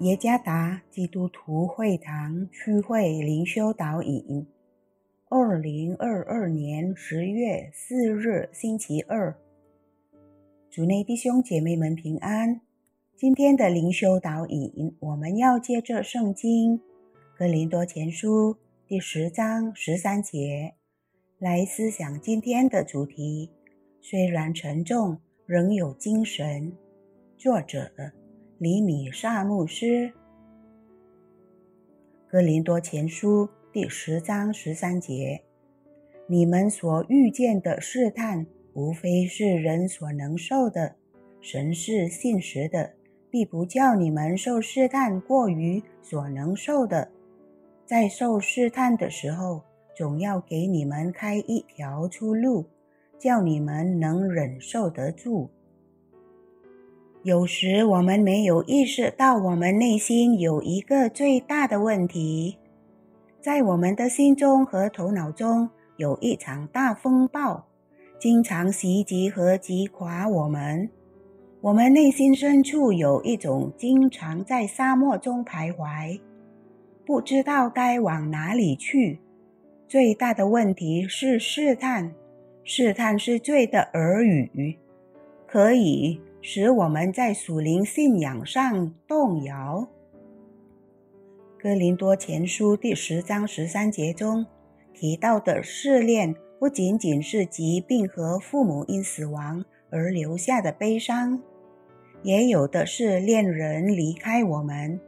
耶加达基督徒会堂区会灵修导引，二零二二年十月四日星期二，主内弟兄姐妹们平安。今天的灵修导引，我们要借着圣经《格林多前书》第十章十三节来思想今天的主题。虽然沉重，仍有精神。作者。李米萨牧师，《哥林多前书》第十章十三节：你们所遇见的试探，无非是人所能受的。神是信实的，必不叫你们受试探过于所能受的。在受试探的时候，总要给你们开一条出路，叫你们能忍受得住。有时我们没有意识到，我们内心有一个最大的问题，在我们的心中和头脑中有一场大风暴，经常袭击和击垮我们。我们内心深处有一种经常在沙漠中徘徊，不知道该往哪里去。最大的问题是试探，试探是罪的耳语，可以。使我们在属灵信仰上动摇。哥林多前书第十章十三节中提到的试炼，不仅仅是疾病和父母因死亡而留下的悲伤，也有的是恋人离开我们，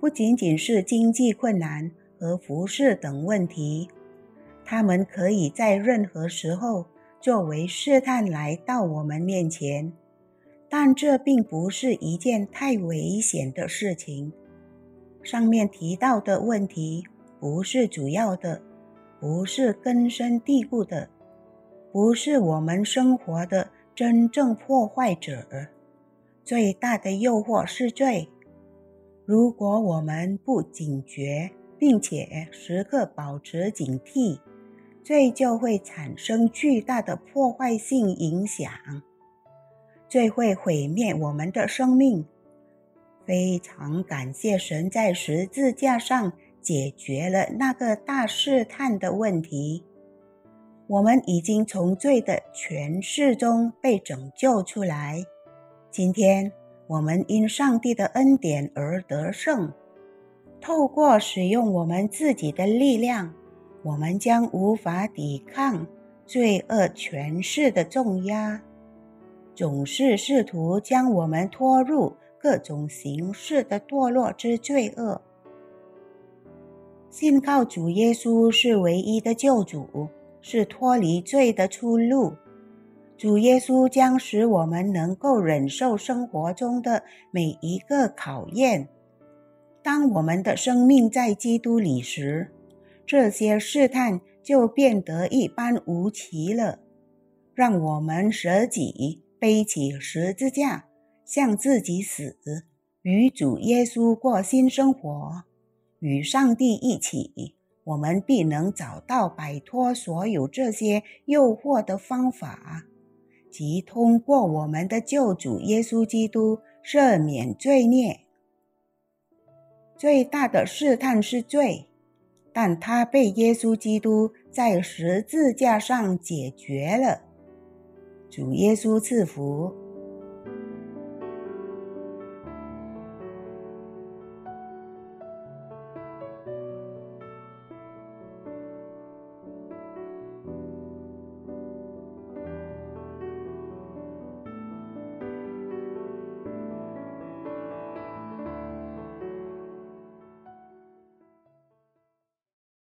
不仅仅是经济困难和服饰等问题，他们可以在任何时候作为试探来到我们面前。但这并不是一件太危险的事情。上面提到的问题不是主要的，不是根深蒂固的，不是我们生活的真正破坏者。最大的诱惑是罪。如果我们不警觉，并且时刻保持警惕，罪就会产生巨大的破坏性影响。最会毁灭我们的生命。非常感谢神在十字架上解决了那个大试探的问题。我们已经从罪的权势中被拯救出来。今天我们因上帝的恩典而得胜。透过使用我们自己的力量，我们将无法抵抗罪恶权势的重压。总是试图将我们拖入各种形式的堕落之罪恶。信靠主耶稣是唯一的救主，是脱离罪的出路。主耶稣将使我们能够忍受生活中的每一个考验。当我们的生命在基督里时，这些试探就变得一般无奇了。让我们舍己。背起十字架，向自己死，与主耶稣过新生活，与上帝一起，我们必能找到摆脱所有这些诱惑的方法，即通过我们的救主耶稣基督赦免罪孽。最大的试探是罪，但它被耶稣基督在十字架上解决了。主耶稣赐福。